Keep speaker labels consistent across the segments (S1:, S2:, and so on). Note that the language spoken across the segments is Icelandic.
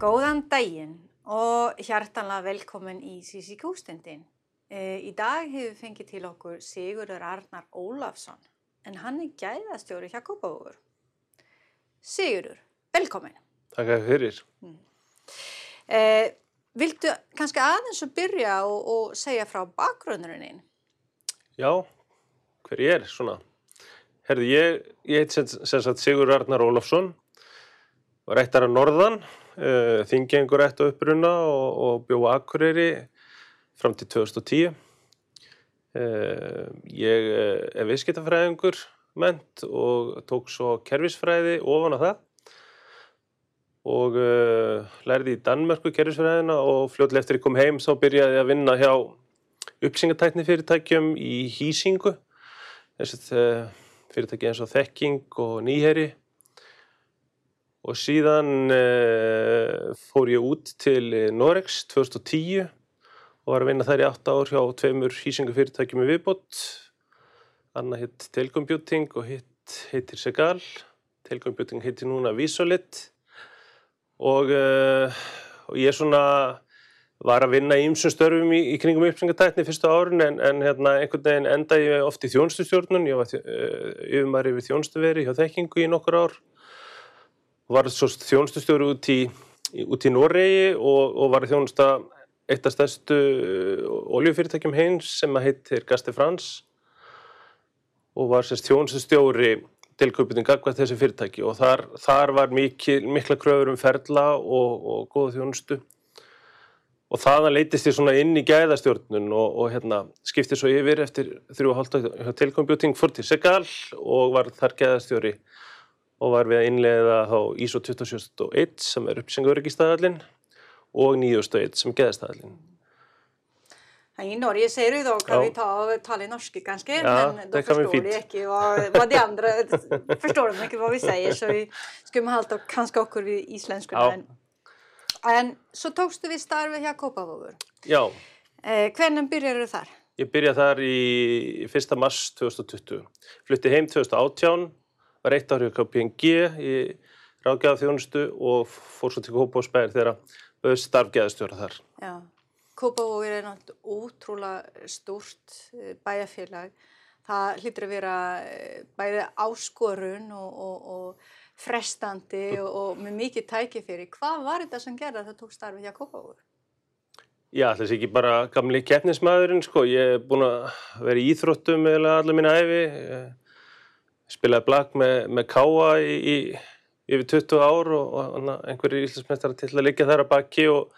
S1: Góðan daginn og hjartanlega velkomin í Sisi Kústendin. Í dag hefur fengið til okkur Sigurður Arnar Ólafsson en hann er gæðastjóri hjá Kópavóður. Sigurður, velkomin.
S2: Takk fyrir.
S1: Eh, viltu kannski aðeins að byrja og, og segja frá bakgrunnurinn?
S2: Já, hver ég er svona. Herði, ég, ég heit sem, sagt Sigur Arnar Ólafsson, var eittar að norðan, uh, þingengur eitt á uppruna og, og bjóða Akureyri fram til 2010. Uh, ég eh, er viðskiptafræðingur ment og tók svo kervisfræði ofan á það. Og lærði í Danmörku kervisfræðina og fljóðlega eftir ég kom heim þá byrjaði ég að vinna hjá uppsingatækni fyrirtækjum í hýsingu. Þess að fyrirtæki eins og Þekking og Nýheri og síðan uh, fór ég út til Norex 2010 og var að vinna þær í 8 ár hjá tveimur hýsingafyrirtækjum í viðbót. Annað hitt Telcomputing og hitt heitir Segal. Telcomputing heitir núna Visolit. Og, uh, og ég svona var að vinna í ymsum störfum í, í kringum uppsengatækni fyrstu árin en, en hérna, einhvern veginn enda ég oft í þjónustustjórnun, ég var uh, yfirmæri við þjónustuveri hjá þekkingu í nokkur ár var þjónustustjóri út í, í Noregi og, og var þjónusta eitt af stærstu oljufyrirtækjum heims sem að heitir Gaste France og var þjónustustjóri tilköputin gagvað þessi fyrirtæki. Og þar, þar var mikil, mikla kröfur um ferla og, og góða þjónustu. Og þaðan leytist ég svona inn í gæðastjórnun og, og hérna, skipti svo yfir eftir þrjú og hálft hjá Telcomputing fór til Segal og var þar gæðastjóri og var við að innlega þá ISO 27001 sem er uppsengaurikistæðalinn og 9001 sem gæðastæðalinn.
S1: I Norge säger du då kan
S2: Ja.
S1: vi ta i norska kanske,
S2: Ja,
S1: men förstår
S2: fint.
S1: de inte vad, vad de andra förstår de inte vad vi säger så vi skulle kanske också vid isländska.
S2: Ja.
S1: Så tókstu við starfið hjá Kópavóður.
S2: Já,
S1: Eh, hvernig byrjar þar?
S2: ég byrjaði þar í 1. mars 2020. Flutti heim 2018, var eitt árið KPNG í ráðgjafa þjónustu og fór svo til Kópásbæðir þegar við starfgæðastjóra þar.
S1: Já. Kópavóður er náttúrulega ótrúlega stórt eh, bæjarfélag. Það hlýtur að vera eh, bæði áskorun og, og, og frestandi og, og með mikið tækifyrir. Hvað var þetta sem gerði að það tók starfið hjá Kópavóður?
S2: Já, þessi ekki bara gamli keppnismæðurinn, sko. Ég er búinn að vera í íþróttum eða allar mín æfi. Ég spilaði blag með, með Káa í, í yfir 20 ár og, og einhverjir íslensmestara til að liggja þar að baki og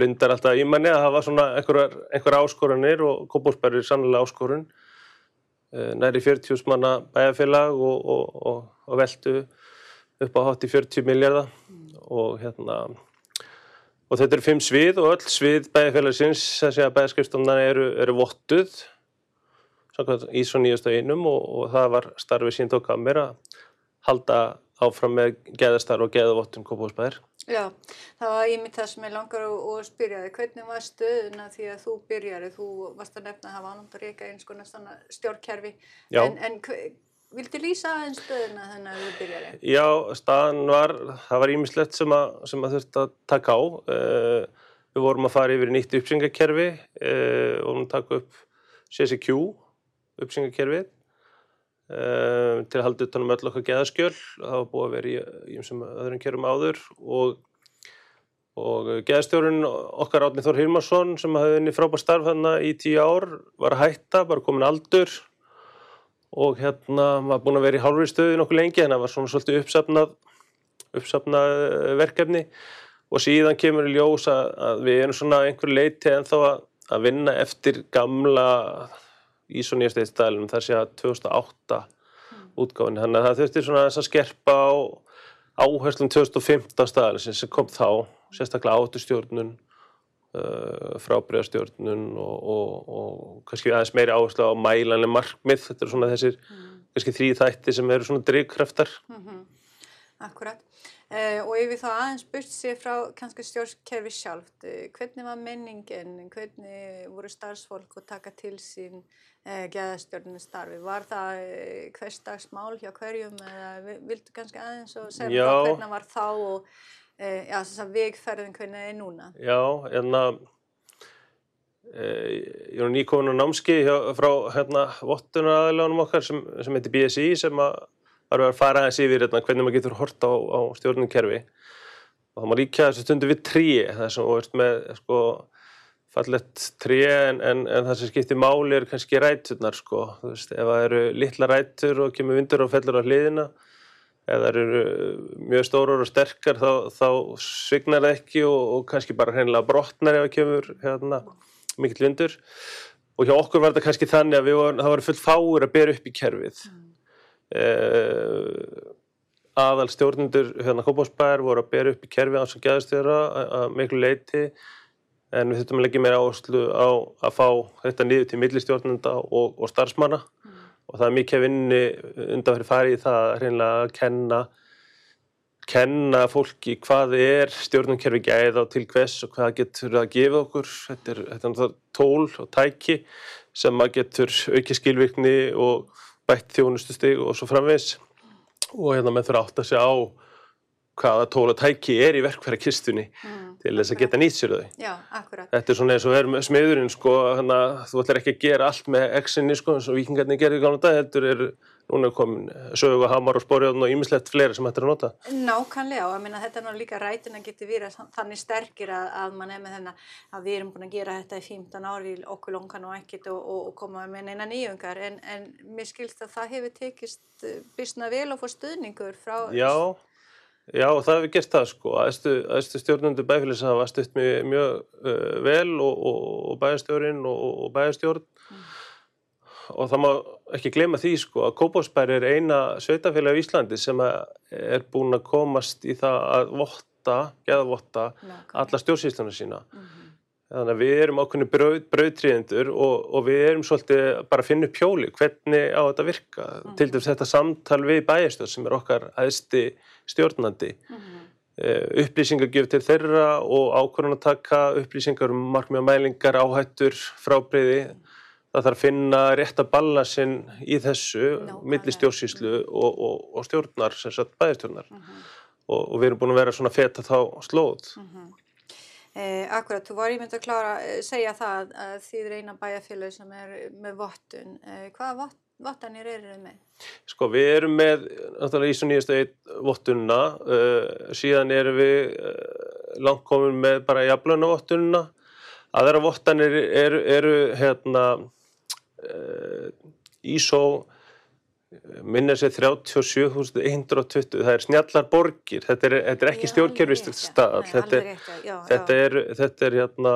S2: blindar alltaf í manni að hafa svona einhverjar áskorunir og Kópásberg er sannlega áskorun. Eh, Næri 40 manna bæjarfélag og, og, og, veltu upp á hátt í 40 miljardar og hérna og þetta eru fimm svið og öll svið bæjarfélagsins þessi að bæjarskrifstofna eru, eru vottuð í svo nýjastu einum og, og það var starfið sín tók að mér að halda áfram með geðastar og geðavottun Kópásbæðir.
S1: Já, það var ég mitt það sem ég langar að, spyrja þig. Hvernig var stöðuna því að þú byrjaði? Þú varst að nefna að hafa ánum að reyka eins konar stjórnkerfi. En, en viltu lýsa aðeins stöðuna þannig að þú byrjaði?
S2: Já, staðan var, það var ímislegt sem að, sem að þurfti að taka á. Uh, við vorum að fara yfir nýtt uppsingakerfi, uh, vorum að taka upp CCQ, uppsingakerfið, uh, til að halda utanum öll okkar geðaskjöl. Það var búið að vera í, einsum öðrum kerfum áður og, og geðastjórun okkar Átni Þór Hilmarsson sem hafði unni frábær starf þarna í tíu ár var að hætta, bara komin aldur og hérna var búin að vera í hálfri stöðu nokkuð lengi en það var svona svolítið uppsafnað, uppsafnað eh, verkefni og síðan kemur í ljós að, að við erum svona einhver leiti en þá að, að vinna eftir gamla í svo nýjast eitt stælum þar sé að 2008 útgáfinni þannig að það þurfti svona þess að skerpa á áherslum 2015 staðalins sem kom þá, sérstaklega áttustjórnun uh, frábriðastjórnun og, og, og kannski aðeins meiri áherslu á mælanlega markmið. Þetta eru svona þessir kannski þrý þætti sem eru svona drivkraftar.
S1: Akkurat. Uh, og ef við þá aðeins burt sér frá kannski stjórnkerfi sjálft, uh, hvernig var menningin, hvernig voru starfsfólk að taka til sín uh, geðastjórnum starfi? Var það hversdagsmál hjá hverjum eða vi- viltu kannski aðeins og segja hvernig var þá og já, þess að vegferðin hvernig er núna.
S2: Já, en að ég er nýkomin á námski hjá, frá hérna vottunar aðilagunum okkar sem, sem heitir BSI sem að var að fara aðeins yfir hérna, hvernig maður getur hort á, á stjórnumkerfi og það má líka þessu stundu við trí þú ert með sko fallett trí en, en, en það sem skiptir máli er kannski ræturnar sko, veist, ef það eru litla rætur og kemur vindur og fellur á hliðina ef það eru mjög stórar og sterkar þá, þá svignar það ekki og, og kannski bara hreinlega brotnar ef það kemur hérna, mikill vindur. Og hjá okkur var þetta kannski þannig að var, það var fullt fáur að bera upp í kerfið. Mm. Eh, aðal stjórnundur hérna Kópásbær voru að bera upp í kerfið á sem gæðastjóra að miklu leiti en við þurftum að leggja meira áherslu á að fá þetta niður til millistjórnunda og, og starfsmanna. Mm og það er mikið vinni undanfyrir farið í það að reynilega að kenna kenna fólki hvað er stjórnumkerfi gæð á til hvers og hvað getur að gefa okkur. Þetta er, þetta er tól og tæki sem að getur aukið skilvirkni og bætt þjónustustig og svo framvegs og hérna með þurfa átt að segja á hvaða tól og tæki er í verkfæra-kistunni mm til þess að geta nýtt sér þau.
S1: Já, akkurat.
S2: Þetta er svona eins og er með smiðurinn sko, hana, þú ætlar ekki að gera allt með exinni sko, eins og vikingarnir gerði gána dag, heldur er núna komin sögu hamar og sporjóðun og ýmislegt fleiri sem hættir að nota.
S1: Nákvæmlega og minna, þetta er náttúrulega líka rætin að geti verið þannig sterkir að, að mann er með þennan að við erum búin að gera þetta í 15 ári okkur longan og ekkit og, og, og koma með neina nýjungar en, en mér skilst að það hefur tekist eh, bísna vel og fór stuðningur frá...
S2: Já, Já, það hefur gert það sko. Æstu, stjórnundu bæfélags hafa stutt mjög, mjög uh, vel og, og, og bæjastjórinn og, og bæjastjórn mm. og það má ekki glema því sko að Kópásbær er eina sveitafélag í Íslandi sem er búin að komast í það að votta, geðavotta alla stjórnsýsluna sína. Mm -hmm. Þannig að við erum ákveðinu brauð, brauðtríðendur og, og við erum svolítið bara að finna upp hjóli hvernig á þetta virka. Mm. Til dæmis þetta samtal við bæjastöð sem er okkar aðsti stjórnandi. Mm -hmm. uh, upplýsingargjöf til þeirra og ákveðinu að taka upplýsingar um markmið mælingar, áhættur, frábriði. Mm. Það þarf að finna rétt að ballansinn í þessu, no, milli stjórnsýslu og, og, og stjórnar, sem sagt bæjastjórnar. -hmm. Og við erum búin að vera svona feta þá slóð.
S1: Eh, akkurat, þú var ímynd að klára að eh, segja það að þið er eina bæjarfélag sem er með vottun. Eh, hvaða vott, vottanir eru þið með?
S2: Sko við erum með, náttúrulega í svo nýjastu eitt vottununa, uh, síðan erum við uh, langt komin með bara jafnlöna vottununa. Aðra vottanir eru, eru hérna ISO minna sér 37.120 það er snjallar borgir. Þetta er, þetta er ekki stjórnkerfist stað. Þetta, þetta er, þetta er hérna,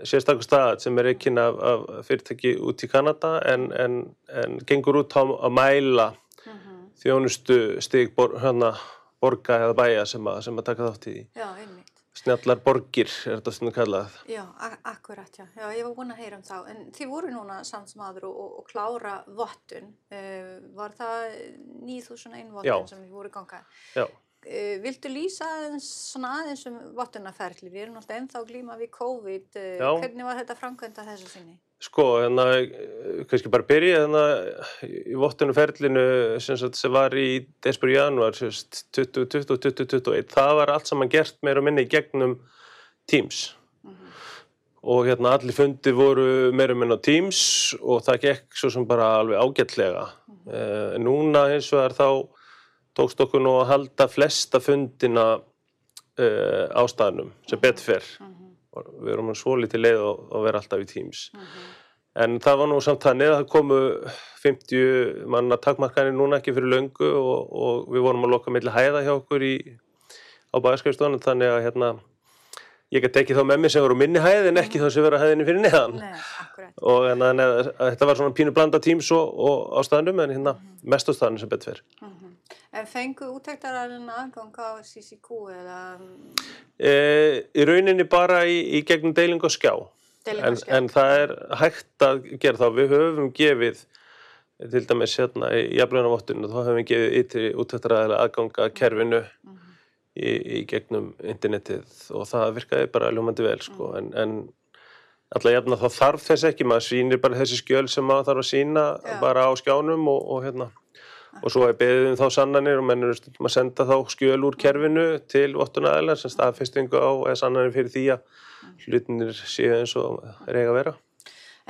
S2: sérstaklega stað sem er ekki af, af fyrirtæki út í Kanada en, en, en gengur út á að mæla uh mhm. -huh. þjónustu stig bor, hana, borga eða bæja sem að, sem að taka þátt í
S1: einmitt
S2: Snjallar borgir er þetta svona kallað.
S1: Já, akkurat, já. já. Ég var búin að heyra um þá. En þið voru núna samt sem aður og, og, og klára vottun. Uh, var það 9001 vottun sem við voru gangað?
S2: Já.
S1: Uh, viltu lýsa svona aðeins um vottunarferðli? Við erum alltaf ennþá glíma við COVID. Uh, hvernig var þetta framkvæmda þessu sinni?
S2: Sko, hérna, kannski bara byrja hérna í vottunuferlinu sem, sem var í desbúr januar 2020-2021, það var allt saman gert meira og minni í gegnum Teams mm -hmm. og hérna allir fundi voru meira og minni á Teams og það gekk svo sem bara alveg ágætlega. Mm -hmm. eh, núna eins og er þá tókst okkur nú að halda flesta fundina eh, á staðnum sem betur fyrr. Mm -hmm við erum svo litið leið að vera alltaf í Teams mm -hmm. en það var nú samt þannig að það komu 50 manna takmarkanir núna ekki fyrir löngu og, og við vorum að loka meðlega hæða hjá okkur í, á bæðskapstónu þannig að hérna ég gæti ekki þá með mér sem voru minni hæð en ekki þá sem vera hæðinni fyrir neðan
S1: Nei,
S2: og en, en, þetta var svona pínu blanda Teams og, og á staðnum en hérna -hmm. mest á staðnum sem betur fyrir
S1: -hmm. En fengu útæktararinn aðgang á CCQ eða?
S2: E, í rauninni bara í, í gegnum deiling og skjá.
S1: Deiling
S2: en,
S1: og skjá.
S2: En það er hægt að gera þá. Við höfum gefið, til dæmis hérna í jafnleginavottunum, þá höfum við gefið ytri útæktararinn aðgang að kerfinu mm -hmm. í, í gegnum internetið og það virkaði bara ljómandi vel sko. Mm -hmm. En, en alltaf jafn að þá þarf þess ekki, maður sýnir bara þessi skjöl sem maður þarf að sína bara á skjánum og, og hérna og svo er beðið um þá sannanir og menn eru stundum að senda þá skjöl úr kerfinu til vottunæðilega sem staðfestingu á eða sannanir fyrir því að hlutinir séu eins og eiga að vera.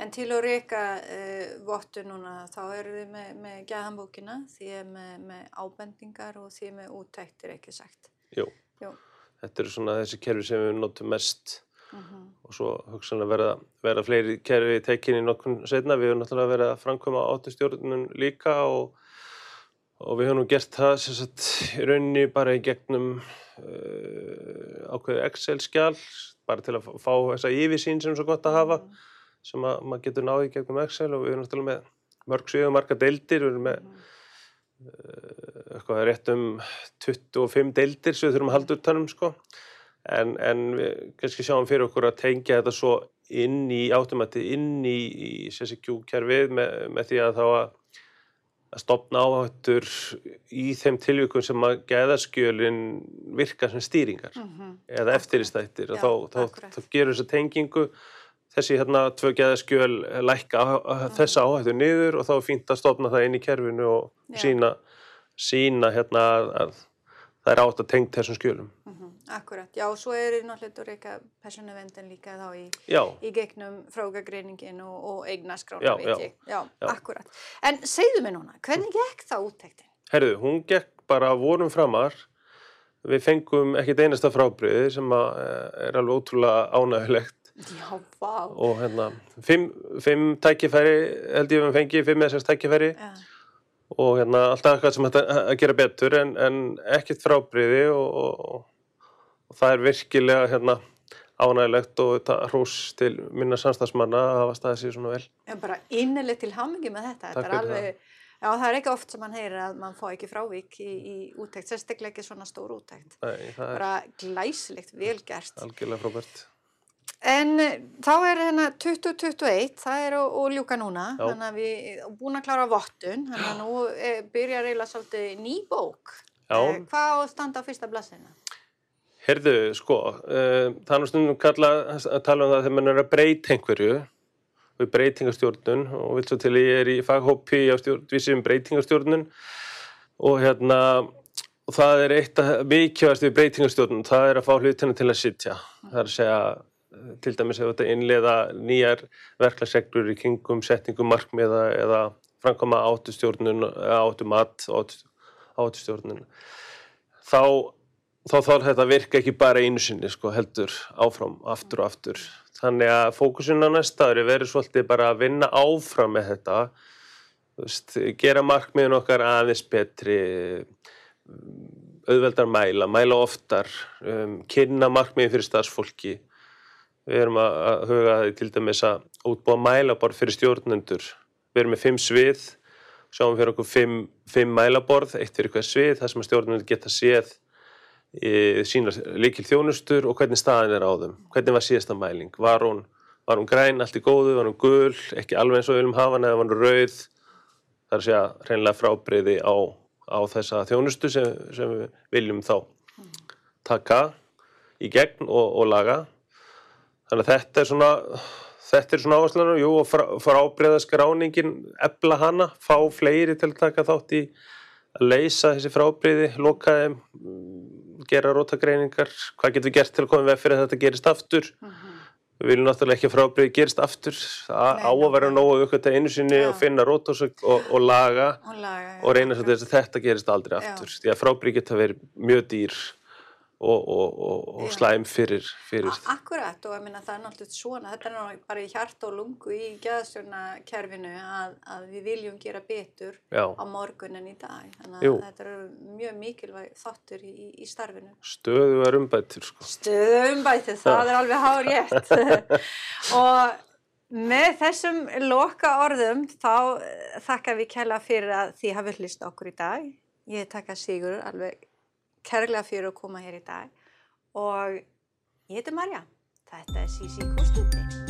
S1: En til að reyka uh, vottu núna þá erum við með, með gæðanbókina því er með, með ábendingar og því með úttæktir ekki sagt.
S2: Jú,
S1: Jú.
S2: þetta eru svona þessi kerfi sem við notum mest
S1: Mm
S2: og svo hugsanlega verða, verða fleiri kerfi tekinni nokkur setna. Við höfum náttúrulega verið að framkvæma áttustjórnun líka og, og við höfum gert það sem sagt í rauninni bara í gegnum uh, ákveðu Excel-skjál bara til að fá- þessa yfirsýn sem er svo gott að hafa sem að maður getur náði í gegnum Excel. Og við erum náttúrulega með mörg svið og marga deildir, við erum með uh, eitthvað rétt um 25 deildir sem við þurfum að halda utanum sko. En, en við kannski sjáum fyrir okkur að tengja þetta svo inn í átumætti, inn í, í CSQ-kerfið með, með því að þá að að stopna áhættur í þeim tilvíkum sem að geðaskjölin virka sem stýringar eða eftiristættir og þá, þá, þá gerur þessa tengingu þessi hérna tvö geðaskjöl lækka á, á, þessa áhættu niður og þá er fínt að stopna það inn í kerfinu og
S1: Já.
S2: sína, sína hérna að, að það er átt að tengt þessum skjölum.
S1: Akkurat, já og svo er náttúrulega reyka persónuvendin líka þá í, í gegnum frágagreiningin og, og eignaskrána veit
S2: já.
S1: Já,
S2: já.
S1: akkurat. En segðu mér núna, hvernig gekk það úttæktin?
S2: herðu, hún gekk bara vorum framar við fengum ekkit einasta frábriði sem að eh, er alveg ótrúlega ánægulegt
S1: Já, vá.
S2: og hérna fimm, fimm tækifæri held ég við fengi, fimm eða sérst tækifæri
S1: Já,
S2: og hérna alltaf eitthvað sem hægt að að gera betur en, en ekkert frábriði og, og, og það er virkilega hérna ánægilegt og þetta hrós til minna samstagsmanna að hafa staðið sér svona vel.
S1: en bara innileg til hamingi með þetta.
S2: Takk
S1: þetta er alveg, já það er ekki oft sem mann heyrir að mann fá ekki frávik í, í úttækt, sérstaklega ekki svona stór úttækt.
S2: Nei, það er
S1: Bara glæsilegt, vel gert.
S2: algjörlega frábært.
S1: En eh, þá er hérna 2021, það er að að ljúka núna,
S2: Já.
S1: þannig að við erum búin að klára vottun, þannig að nú e, byrjar eiginlega svolítið ný bók.
S2: Já.
S1: Eh, hvað á standa á fyrsta blassina?
S2: Herðu, sko, uh, það er nú stundum kalla, að tala um það þegar mann er að breyta einhverju við breytingastjórnun og vil svo til að ég er í faghópi á stjórn, vísið um breytingastjórnun og hérna og það er eitt að mikilvægast við breytingastjórnun, það er að fá hlutina til að sitja. Það er að segja, eh, til dæmis þetta innleiða nýjar verklagsreglur í kringum setningum markmiða eða framkoma áttustjórnun, áttumat, áttustjórnun. Þá þá þarf þetta að virka ekki bara einu sinni sko, heldur áfram, aftur og aftur. Þannig að fókusin á næsta ári verður svolítið bara að vinna áfram með þetta, veist, gera markmiðin okkar aðeins betri, auðveldar mæla, mæla oftar, um, kynna markmiðin fyrir starfsfólki. Við erum að, huga til dæmis að útbúa mælaborð fyrir stjórnendur. Við erum með fimm svið, sjáum fyrir okkur fimm, fimm mælaborð, eitt fyrir hver svið, þar sem stjórnendur geta séð sína líkil þjónustur og hvernig staðin er á þeim. Hvernig var síðasta mæling? Var hún, var hún græn, allt í góðu, var hún gul, ekki alveg eins og við viljum hafa hana eða var hún rauð? Það er að segja hreinlega frábriði á, á þessa þjónustu sem, sem við viljum þá taka í gegn og, og laga. Þannig að þetta er svona, þetta er svona áherslunar, jú, og frá, frábriða skráningin, ebla hana, fá fleiri til að taka þátt í að leysa þessi frábriði, loka þeim, mm, gera rótagreiningar, hvað getum við gert til að koma veg fyrir að þetta gerist aftur. Við viljum náttúrulega ekki að frábriði gerist aftur,
S1: Nei,
S2: á að vera nógu aukvæmt einu sinni
S1: Já.
S2: og finna rótósök og, og laga
S1: Og laga, já,
S2: og reyna svo
S1: akkurat.
S2: þess að þetta gerist aldrei
S1: Já.
S2: aftur. Því að frábriði geta verið mjög dýr og, og, og,
S1: Já.
S2: slæm fyrir, fyrir
S1: Akkurat og ég minna það er náttúrulega svona, þetta er náttúrulega bara í hjart og lungu í geðastjórnakerfinu að, að við viljum gera betur
S2: já,
S1: á morgun en í dag. Þannig
S2: Jú.
S1: að þetta eru mjög mikilvæg þáttur í, í, starfinu.
S2: stöðugar umbættur. Sko.
S1: Stöðumbætið, það er alveg hár rétt. og með þessum loka orðum þá eh, þakka við kærlega fyrir að þið hafið hlust okkur í dag. Ég taka Sigur alveg kærlega fyrir að koma hér í dag og ég heiti Marja. Þetta er Sisi Kostúti.